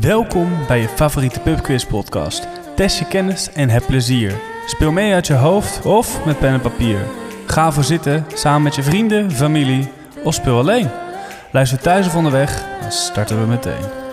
Welkom bij je favoriete pubquiz podcast. Test je kennis en heb plezier. Speel mee uit je hoofd of met pen en papier. Ga voor zitten samen met je vrienden, familie of speel alleen. Luister thuis of onderweg, dan starten we meteen.